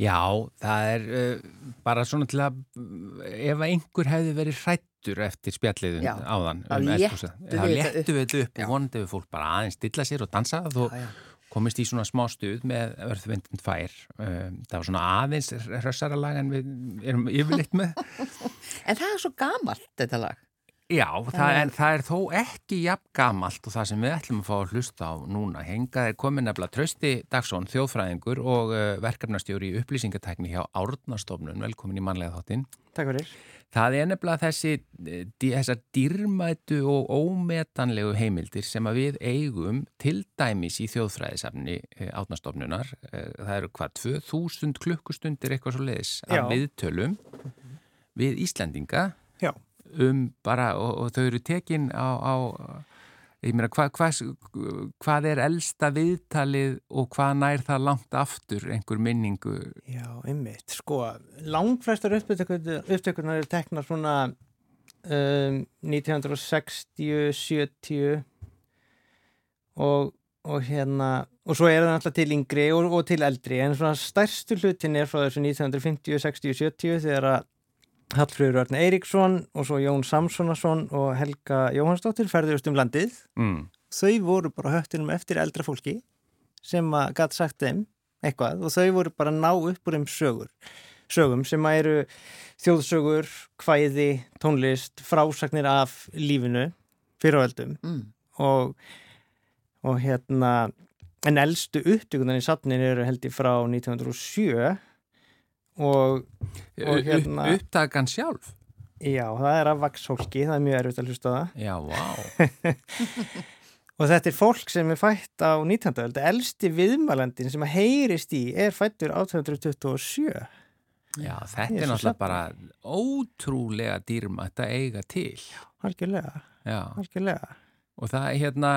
A: Já, það er uh, bara svona til að ef einhver hefði verið hrættur eftir spjalliðun áðan
B: þá
A: um þá
B: þetta
A: léttu við þetta upp. Og vonandi við fólk bara aðeins stilla sér og dansa og
B: Já, já.
A: komist í svona smá stuð með and Fire. Um, það var svona aðeins hrössara lag en við erum yfirleitt með.
B: En það er svo gamalt þetta lag.
A: Já, það, en það er þó ekki jafn gamalt og það sem við ætlum að fá að hlusta á núna. Hengað er komin nefnilega Trösti Dagsson, þjóðfræðingur og uh, verkefnastjóri í upplýsingatækni hjá Árnastofnun. Velkomin í mannlega þáttinn.
E: Takk fyrir.
A: Það er nefnilega þessi, eh, þessar dýrmætu og ómetanlegu heimildir sem að við eigum til dæmis í þjóðfræðisafni átnastofnunar. Það eru hvað, 2000 klukkustundir eitthvað svo leiðis af viðtölum við Íslendinga
E: Já.
A: Um bara, og, og þau eru tekin á, á ég meina, hva, hva, hvað er elsta viðtalið og hvað nær það langt aftur einhver minningu
E: Já, einmitt. Sko, langflestar upptökunar eru teknar svona um, 1960, 70 og, og hérna og svo er það alltaf til yngri og, og til eldri en svona stærstu hlutin er frá þessu 1950, 60, 70 þegar að Hallfröður Arne Eiríksson og svo Jón Samsonason og Helga Jóhannsdóttir ferðurust um landið
A: mm.
E: þau voru bara höttunum eftir eldra fólki sem að gæti sagt þeim eitthvað og þau voru bara að ná upp úr þeim sögur sögum sem að eru þjóðsögur, kvæði, tónlist, frásagnir af lífinu fyrir á eldum
B: Mm.
E: og, og hérna en eldstu upptökunar í safnin eru held ég frá 1907 og Og hérna-
A: Upp, upptakan sjálf
E: já, það er af vaksfólki, það er mjög erfitt að hlusta það
A: Já, vá
E: Og þetta er fólk sem er fætt á 19. öld. Elsti viðmælandin sem að heyrist í er fættur 1827.
A: Já, þetta
E: er
A: náttúrulega bara ótrúlega dýrmætt að eiga til
E: Algjörlega, algjörlega.
A: og það er hérna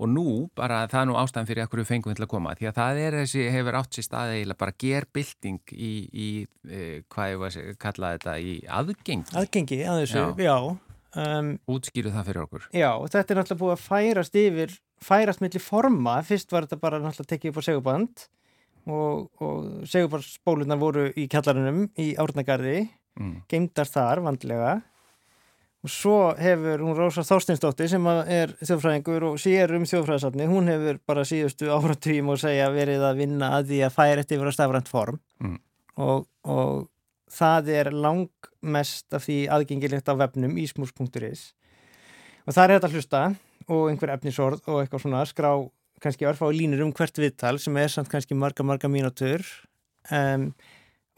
A: og nú bara, það er nú ástæðan fyrir að hverju fengum til að koma, því að það er þessi hefur átt sér staði eiginlega bara gerbylting í, í e, hvað ég var að kalla þetta, í aðgeng
E: Aðgengi að þessu, já. Um,
A: útskýru það fyrir okkur
E: já, þetta er náttúrulega búið að færast yfir, færast milli forma. Fyrst var þetta bara náttúrulega tekið upp á seguband og, og segubandspólunar voru í kjallarunum í Árnagarði,
A: mm.
E: geimdar þar vandlega. Og svo hefur hún Rósa Þorstinsdóttir sem er þjóðfræðingur og sér um þjóðfræðisafni, hún hefur bara síðustu áratvíum og segja verið að vinna að því að þetta yfir á stafrænt form.
A: Mm.
E: og, og það er langmest af því aðgengilegt á vefnum ísmús.is og það er þetta hlusta og einhver efnisorð og eitthvað svona skrá kannski örfá línur um hvert viðtal sem er samt kannski marga marga mínútur. Um,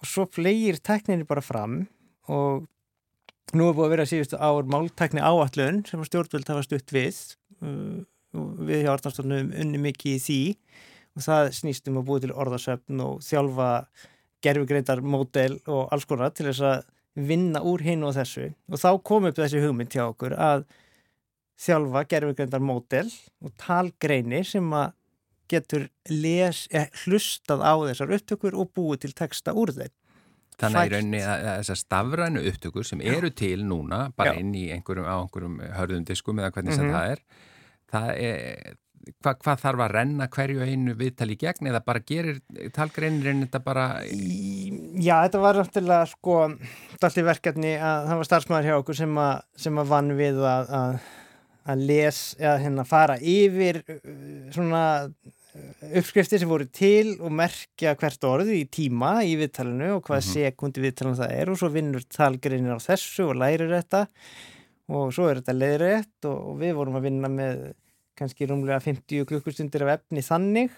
E: og svo flegir tekninni bara fram og Nú er búið að vera síðustu ár máltækni áallun sem stjórnvöld hafa stutt við uh, við hjá Arnarstofnum unni mikið í því og það snýst um að búið til orðasöfn og þjálfa gerfugreitar módel og alls konar til þess að vinna úr hinn og þessu og þá kom upp þessi hugmynd hjá okkur að þjálfa gerfugreitar módel og talgreini sem að getur les, eh, hlustað á þessar upptökur og búið til texta úr þeim.
A: Þannig að í rauninni að, að þessar stafrænu upptökur sem eru til núna, bara
E: Já.
A: inn í einhverjum, á einhverjum hörðum diskum eða hvernig sem
E: Mhm.
A: það er, það er hva, hvað þarf að renna hverju einu viðtali gegn eða bara gerir talgreinirinn þetta bara
E: Já, þetta var náttúrulega sko dalli verkefni að það var starfsmæður hjá okkur sem að, sem að vann við að, að, að les eða hérna fara yfir uh, svona uppskriftir sem voru til og merkja hvert orð í tíma í viðtalinu og hvaða
A: Mhm.
E: sekundi viðtalinu það er og svo vinnur talgreinir á þessu og lærir þetta og svo er þetta leiðrétt og, og við vorum að vinna með kannski rúmlega 50 klukkustundir af efni þannig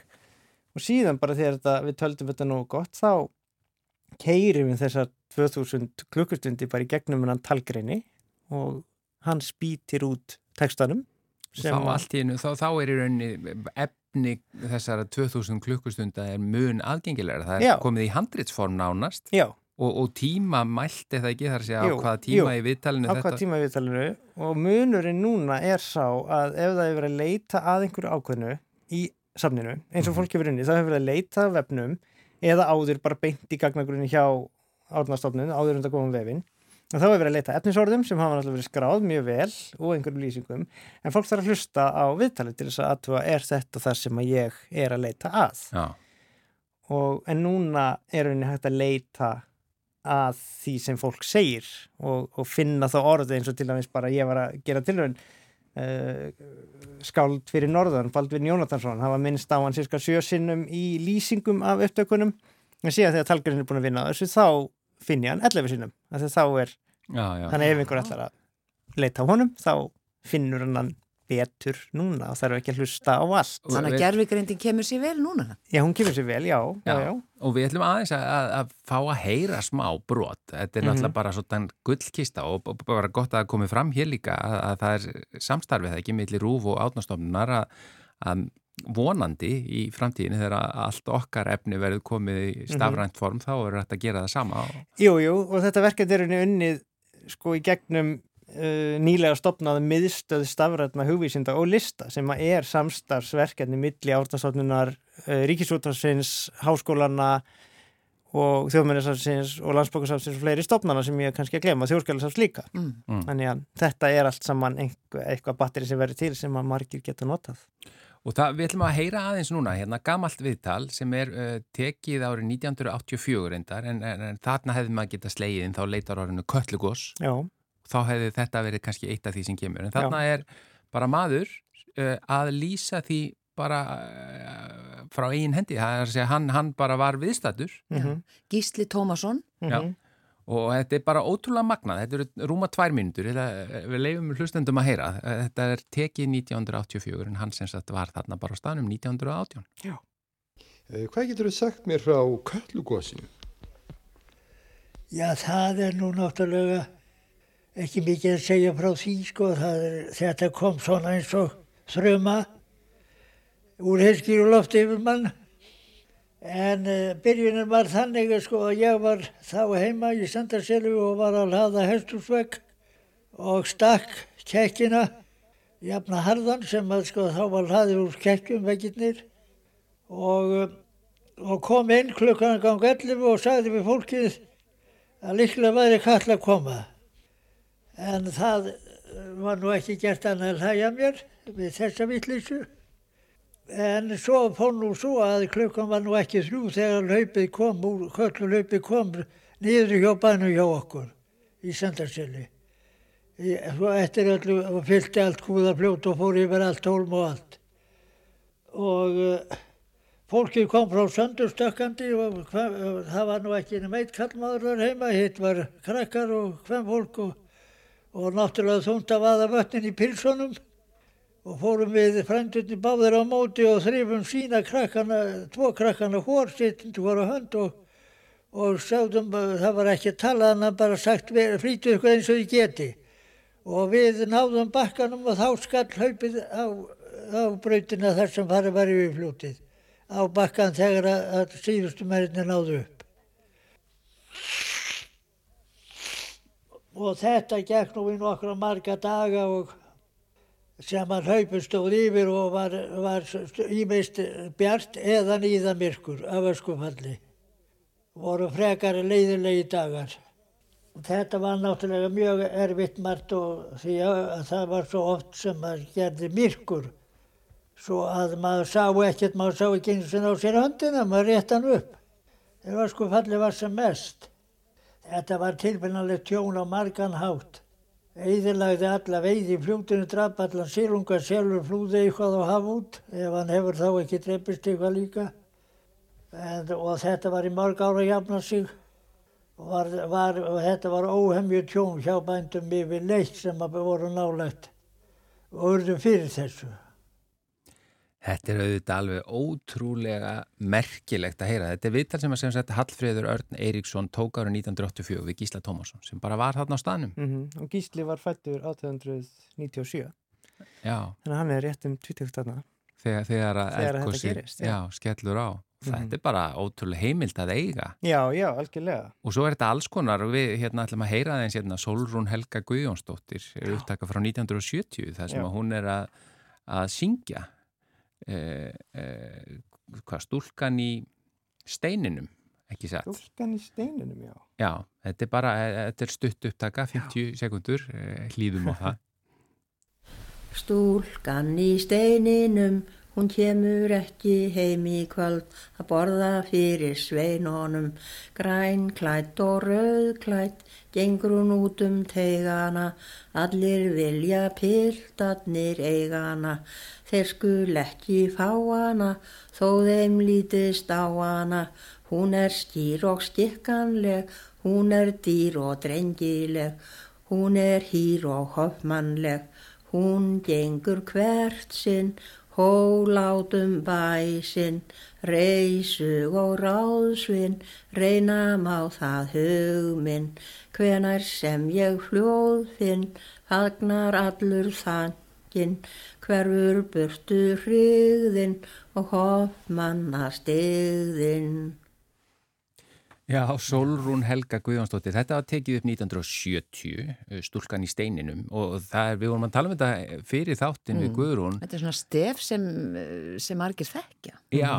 E: og síðan bara þegar þetta, við töldum þetta nógu gott þá keirum við þessar 2000 klukkustundi bara í gegnum hennan talgreini og hann spýtir út textanum
A: þá allt í einu, þá, þá er í rauninni efni þessara 2000 klukkustunda er mun aðgengilegra, það er
E: Já.
A: komið í handritsform nánast og, og tíma mælt eða ekki þar að segja á hvaða tíma
E: jú.
A: í viðtalinu
E: á hvað tíma við talinu og munurinn núna er sá að ef það hefur verið að leita að einhverju ákveðnu í safninu, eins og
A: Mhm.
E: fólk hefur unni, þá hefur verið að leita vefnum eða áður bara beint í gagnagrunni hjá árnastofnun, áður en það komum vefin og þá hefur verið að leita efnisorðum sem hafa náttúrulega verið skráð mjög vel og einhverjum lýsingum en fólk þarf að hlusta á viðtalið til þess að aðtúa er þetta það sem að ég er að leita að?
A: Já,
E: og, en núna er henni hægt að leita að því sem fólk segir og, og finna þá orði eins og til dæmis bara ég var að gera tilhörun uh, skáld fyrir norðan Baldvin Jónatansson, hafa minnst á hann cirka sjösinnum í lýsingum af upptökunum. En síðan þegar talgarinn er búin að vinna þessu þá finn ég hann 11 sinnum þá er,
A: já, já.
E: þannig ef einhver ætlar að leita á honum þá finnur hann betur núna og þarf ekki að hlusta á allt.
B: Þannig að gerfigrindin kemur sér vel núna?
E: Já, hún kemur sér vel, já. já. já
A: og við ætlum aðeins að, að, að fá að heyra smá brot. Þetta er mm -hmm. náttúrulega bara svona gullkista og bara gott að það komi fram hér líka að, að það er samstarfið, það ekki millir rúf og átnastofnunar að vonandi í framtíðinu þegar allt okkar efni verður komið í mhm. stafrænt form þá er þetta að gera það sama.
E: Jú, jú, og þetta verkefni er unnið sko í gegnum uh, nýlega stopnaði miðstöð stafrætna hugvísinda og lista sem er samstarfsverkefni milli ártastofnunar uh, Ríkisútarsins, háskólana og þjóðmennisafsins og landsbókarsafsins og fleiri stopnana sem ég kannski að glema, þjóðskjálasafs líka. Mm. þannig að þetta er allt saman einhver, eitthvað batteri sem verður til sem að margir geta notað
A: Og það, við ætlum að heyra aðeins núna, hérna gamalt viðtal sem er uh, tekið árið 1984 reyndar en, en, en þarna hefði maður getað slegið en þá leitar árinu Köllugós þá hefði þetta verið kannski eitt af því sem kemur. En þarna Já. er bara maður uh, að lýsa því bara uh, frá eigin hendi. Það er að segja hann, hann bara var viðstættur. Mm
B: -hmm. Gísli Tómasson.
A: Mm -hmm. Og þetta er bara ótrúlega magnað. Þetta eru rúma tvær mínutur. Við leifum hlustendum að heyra. Þetta er tekið 1984 en hann sem sagt var þarna bara á staðnum 1918.
F: Já. Eh, hvað getur þú sagt mér frá Kallugósinu?
G: Já, það er nú náttúrulega ekki mikið að segja frá því sko er, þetta kom svona eins og þröma úr herskýru lofti yfir mann en uh, byrjunin var þannig sko að ég var þá heima í Sandarselu og var að hlaða hestúsvegg og stakk kekkina jafna harðan sem að sko þá var hlaðið úr kekkjum vegginnir og, uh, og kom inn klukkan gang 11 og sagði við fólkið að líklega væri kall að koma en það var nú ekki gert annað að hlæja mér við þessa vittlísu. En svo fór nú svo að klukkan var nú ekki þrjú þegar hlaupið kom, köllulaupið kom niður hjá bænu hjá okkur í Sandarseli. Svo eftir öllu fylgti allt húða fljótt og fór yfir allt hólm og allt. Og uh, fólkið kom frá söndustökkandi og hva, það var nú ekki neitt kallmaður þar heima, hitt var krakkar og hvem fólk og og náttúrulega þúnt að vaða vötnin í pilsunum og fórum við frendurni báðir á móti og þrifum sína krakkana, tvo krakkana hór, hór á hönd og, og sagðum að það var ekki að tala þannig að bara sagt flýtu ykkur eins og þið geti og við náðum bakkanum og þá skall hlaupið á, á brautina þar sem farið var yfir fljótið á bakkan þegar að síðustu mærinni náðu upp. og þetta gekk nú í nokkra marga daga og sem að hlaupin stóð yfir og var, var ímeist bjart eða nýða myrkur af öskufalli. voru frekari leiðilegi dagar. Þetta var náttúrulega mjög erfitt margt og því að það var svo oft sem maður gerði myrkur svo að maður sá ekkert, maður sá ekki eins og á sér höndina, maður rétt hann upp. Þegar öskufalli var sem mest. Þetta var tilfinnanlegt tjón á margan hátt. Eðilagði alla veiði í fljótinu, draf allan sílunga, sjálfur flúði eitthvað á haf út ef hann hefur þá ekki dreipist eitthvað líka. En, og þetta var í mörg ára að jafna sig og, var, var, og þetta var óhemju tjón hjá bændum yfir leitt sem voru nálægt og urðu fyrir þessu.
A: Þetta er auðvitað alveg ótrúlega merkilegt að heyra. Þetta er viðtal sem að sem sagt Hallfríður Örn Eiríksson tók árið 1984 við Gísla Tómasson sem bara var þarna á stanum.
E: Mm -hmm. Og Gísli var fættur 1897.
A: Já.
E: Þannig að hann er rétt um 20 þarna.
A: Þegar, þegar að elkosi skellur á. Þetta mm -hmm. er bara ótrúlega heimilt að eiga.
E: Já, já, algjörlega.
A: Og svo er þetta alls konar og við hérna ætlum að heyra þeins hérna Solrún Helga Guðjónsdóttir upptaka frá 1970 þar sem að hún er að, að syngja hvað, stúlkan í steininum, ekki satt?
E: Stúlkan í steininum, já.
A: Já, þetta er bara, eh, þetta er stutt upptaka 50 já. sekundur, eh, hlýðum á það.
H: Stúlkan í steininum Hún kemur ekki heim í kvöld að borða fyrir sveinunum. Græn klætt og rauð klætt, gengur hún út um teigana. Allir vilja piltatnir eigana. Þeir skul ekki fá hana, þó þeim lítist á hana. Hún er skýr og skikkanleg, hún er dýr og drengileg. Hún er hýr og hoffmannleg, hún gengur hvert sinn, hólátum bæsinn, reysug og ráðsvinn, reyna má það hugminn, hvenar sem ég fljóð þinn, fagnar allur þanginn, hverfur burtu hrigðinn og hoffmanna stigðinn.
A: Já, Solrún Helga Guðjónsdóttir, þetta var tekið upp 1970, uh, stúlkan í steininum og það er, við vorum að tala um þetta fyrir þáttin mm. við Guðrún.
B: Þetta er svona stef sem, sem margir þekkja.
A: Já.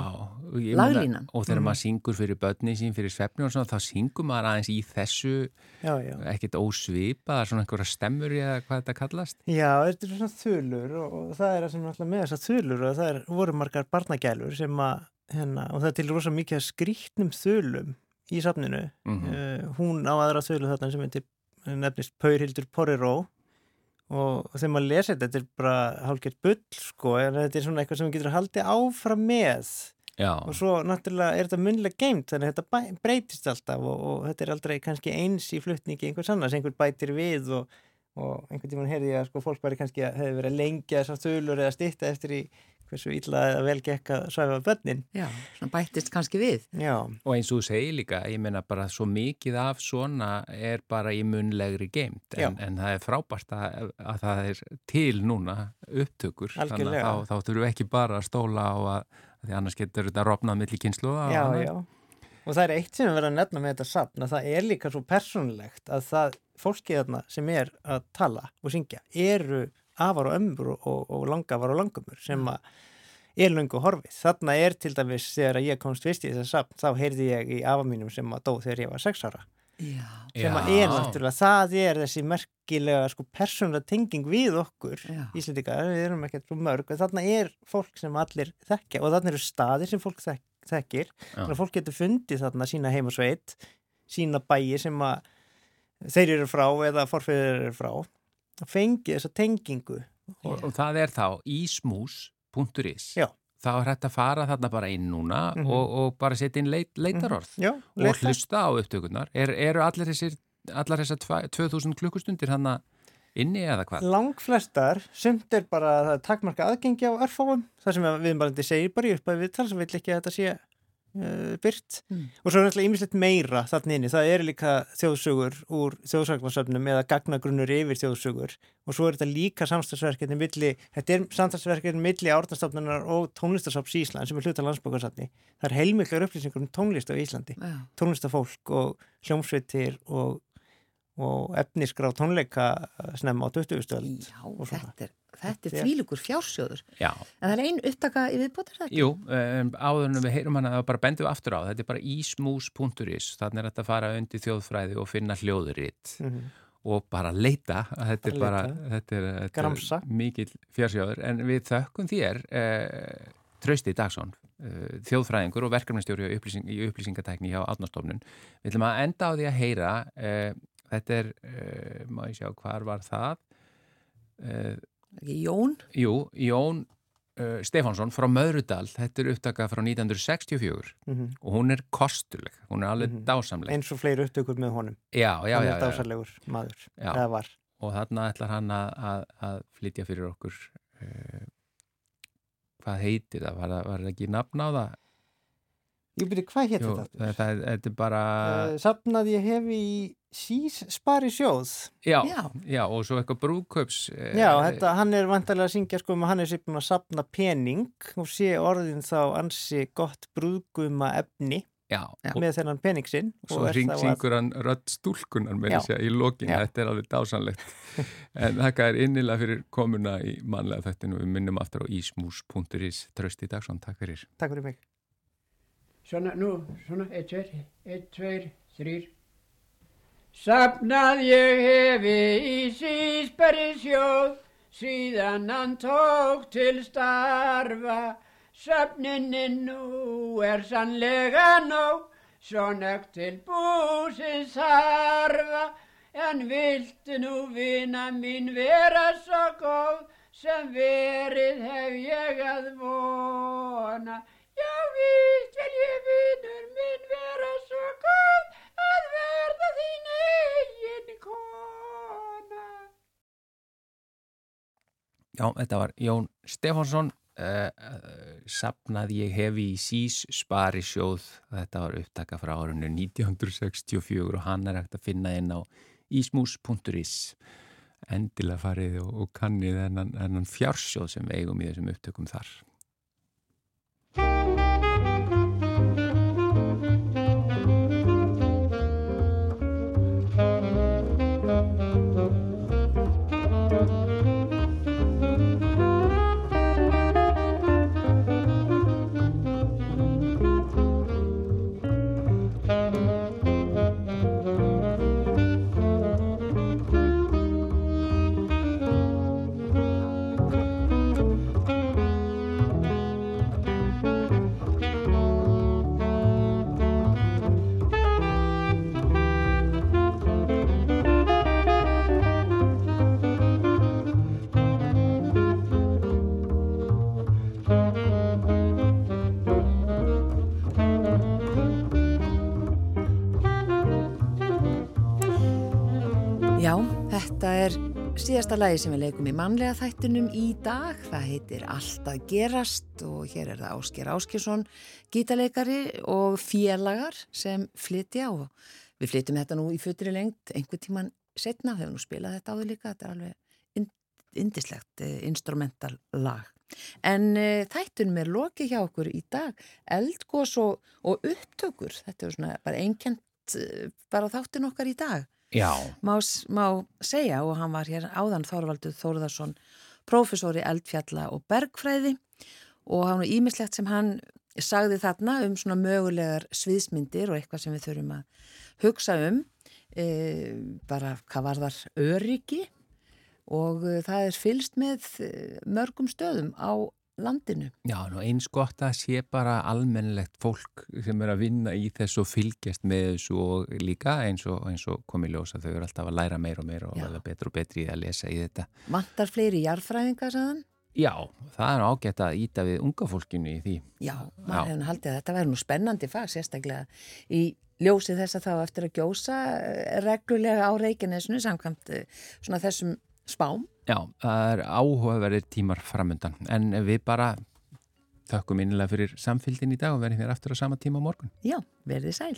B: Laglínan.
A: Og þegar mm. maður syngur fyrir börni sín, fyrir svefni og svona, þá syngur maður aðeins í þessu,
E: já, já.
A: ekkert ósvipa, svona einhverja stemmur eða hvað þetta kallast.
E: Já, þetta er svona þulur og það er að sem alltaf með þess að þulur og það er, voru margar barnagælur sem að, hérna, og það er til rosa mikið að skrítnum þulum í safninu mm -hmm. uh, hún á aðra þölu þarna sem heitir nefnist Paurhildur Porreró og þegar maður lesa þetta þetta er bara hálfgett bull sko en þetta er svona eitthvað sem við getum haldið áfram með
A: Já.
E: og svo náttúrulega er þetta munlega geimt þannig að þetta breytist alltaf og, og þetta er aldrei kannski eins í flutningi einhvers annars, einhver bætir við og, og einhvern tíman heyrði ég að sko fólk bæri kannski að hefur verið að lengja þessar þölur eða stitta eftir í hversu illa eða vel gekk að svæfa bönnin.
B: Já, svona bættist kannski við.
E: Já.
A: Og eins og þú segir líka, ég meina bara svo mikið af svona er bara í munlegri geimt en, en það er frábært að, að það er til núna upptökur.
E: Algjörlega.
A: Þannig að þá, þá þurfum við ekki bara að stóla á að, að því annars getur þetta rofnað millir kynslu.
E: Já, já. Og það er eitt sem við verðum að nefna með þetta sapn að það er líka svo personlegt að það fólkið þarna sem er að tala og syngja eru afar og ömbur og, og, langafar og langumur sem
B: Mm.
E: að er lungu horfið. Þarna er til dæmis þegar ég komst fyrst í þess að þá heyrði ég í afa mínum sem að dó þegar ég var sex ára.
B: Já.
E: Sem að er náttúrulega, það er þessi merkilega sko persónulega tenging við okkur
B: Já.
E: Íslendinga, við erum ekkert svo mörg og þarna er fólk sem allir þekkja og þarna eru staðir sem fólk þek þekkir þannig að fólk getur fundið þarna sína heim og sveit sína bæi sem að þeir eru frá eða forfeyrir eru frá fengið þessa tengingu
A: Og, og það er þá ísmús.is
E: Já.
A: þá er hægt að fara þarna bara inn núna
E: Mhm.
A: og, og bara setja inn leit, leitarorð
E: Já,
A: og
E: leita.
A: hlusta á upptökunar er, eru allir þessir allar þessar tva- 2000 klukkustundir hann inni eða hvað?
E: Langflestar, sumt er bara að það er takmarka aðgengi á örfáum það sem við bara segir bara í upp að við tala sem vil ekki að þetta sé uh, byrt
B: Mm.
E: og svo er náttúrulega ýmislegt meira þarna inni, það eru líka þjóðsugur úr þjóðsagnarsöfnum eða gagnagrunnur yfir þjóðsugur og svo er þetta líka samstagsverkefni milli, þetta er samstagsverkefni milli árnastofnunar og tónlistarsáps í Ísland sem er hluta landsbókarsafni það er heilmiklar upplýsingur um tónlist á Íslandi.
B: Já.
E: tónlistafólk og hljómsveitir og, og efnisgrá tónleika snemma á 20. stöld
B: Já,
E: Og svona.
B: þetta er, þetta er
E: Þetta er-
B: þvílugur fjársjóður.
A: Já,
B: En það er ein upptaka í viðbótar þetta?
A: jú, um, áðurnum við heyrum hana að bara bendum aftur á, þetta er bara ísmús.is þannig er þetta að fara undir þjóðfræði og finna hljóðuritt
E: Mhm.
A: og bara leita, þetta er
E: Bara
A: bara þetta er, þetta er mikill fjársjóður en við þökkum þér eh, Trausti Dagsson eh, þjóðfræðingur og verkefnastjóri í, upplýsing, í upplýsingatækni hjá Átnastofnun við ætlum að enda á því að heyra eh, þetta er, eh, má ég sjá hvar var það? Eh,
B: Ekki Jón?
A: jú, Jón uh, Stefánsson frá Möðrudal. Þetta er upptaka frá 1964
E: Mhm.
A: og hún er kostuleg, hún er alveg
E: Mhm.
A: dásamleg.
E: Eins og fleiri upptökur með honum.
A: Já, já,
E: hann er
A: já,
E: dásallegur maður.
A: Já.
E: það var.
A: Og þarna ætlar hann að, að, að flytja fyrir okkur uh, hvað heitir það? Var, var það ekki nafn á það?
E: Ég byrju hvað hétt
A: Jú,
E: þetta
A: það, það, þetta er bara
E: uh, safnað ég hef í Sís spari sjóð
A: já,
B: Já.
A: já, og svo eitthvað brúðkaups uh,
E: já, þetta, hann er vantarlega að syngja sko um að hann er sér búin að safna pening og sé orðin þá ansi gott brúðguma efni
A: já, og
E: með þennan pening sinn
A: svo
E: og er
A: ring,
E: þá að-
A: syngur hann rödd stúlkunar með þess að í lokin, þetta er alveg dásanlegt en þakka er innilega fyrir komuna í manlega þættinu, við minnum aftur á ísmús.is, Trösti Dagsson, takk fyrir.
E: Takk fyrir mig.
I: Svona, nú, svona, eitt, tveir, eitt, tveir, þrýr. Sapnað ég hefi í sísbæri sjóð, síðan hann tók til starfa, söfninni nú er sannlega nóg, svo nögt til búsins harfa, en viltu nú vina mín vera svo góð, sem verið hef ég að vona. Já, víst vil ég vinur minn vera svo góð, að verða þín eigin kona.
A: Já, þetta var Jón Stefánsson. Uh, uh, sapnaði ég hefi í Sís spari sjóð þetta var upptaka frá árunnu 1964 og hann er hægt að finna inn á ismus.is endilega farið og, og kannið enn, enn fjársjóð sem eigum í þessum upptökum þar
B: síðasta lagi sem við leikum í mannlega þættinum í dag. Það heitir Allt að gerast og hér er það Ásker Áskjesson, gítarleikari og félagar sem flytja og við flytjum þetta nú í fötri lengt einhver tíman setna, hefum nú spilað þetta áður líka, þetta er alveg indislegt uh, instrumental lag. En uh, þættunum er lokið hjá okkur í dag, eldgós og, og upptökur, þetta er svona bara einkjent uh, bara þáttun okkar í dag. Má, má segja og hann var hér áðan Þorvaldur Þórðarsson profesor í eldfjalla og bergfræði og hann var ímislegt sem hann sagði þarna um svona mögulegar sviðsmyndir og eitthvað sem við þurfum að hugsa um e, bara hvað var þar öryggi og e, það er fylst með e, mörgum stöðum á landinu.
A: Já, nú eins gott að sé bara almennilegt fólk sem er að vinna í þessu og fylgjast með þessu og líka eins og, eins og komið ljósa þau eru alltaf að læra meir og meir og verða betur og betri í að lesa í þetta.
B: Vantar fleiri jarðfræðinga, sagðan?
A: Já, það er ágætt að íta við unga fólkinu í því.
B: Já, maður hefði haldið að þetta væri nú spennandi fag, sérstaklega í ljósið þess að þá eftir að gjósa eh, reglulega á Reykjanesinu samkvæmt eh, svona þessum spám.
A: Já, það er áhugaverðir tímar framöndan en við bara þökkum innilega fyrir samfélgin í dag og verðum hér aftur á sama tíma morgun.
B: Já, verðið sæl.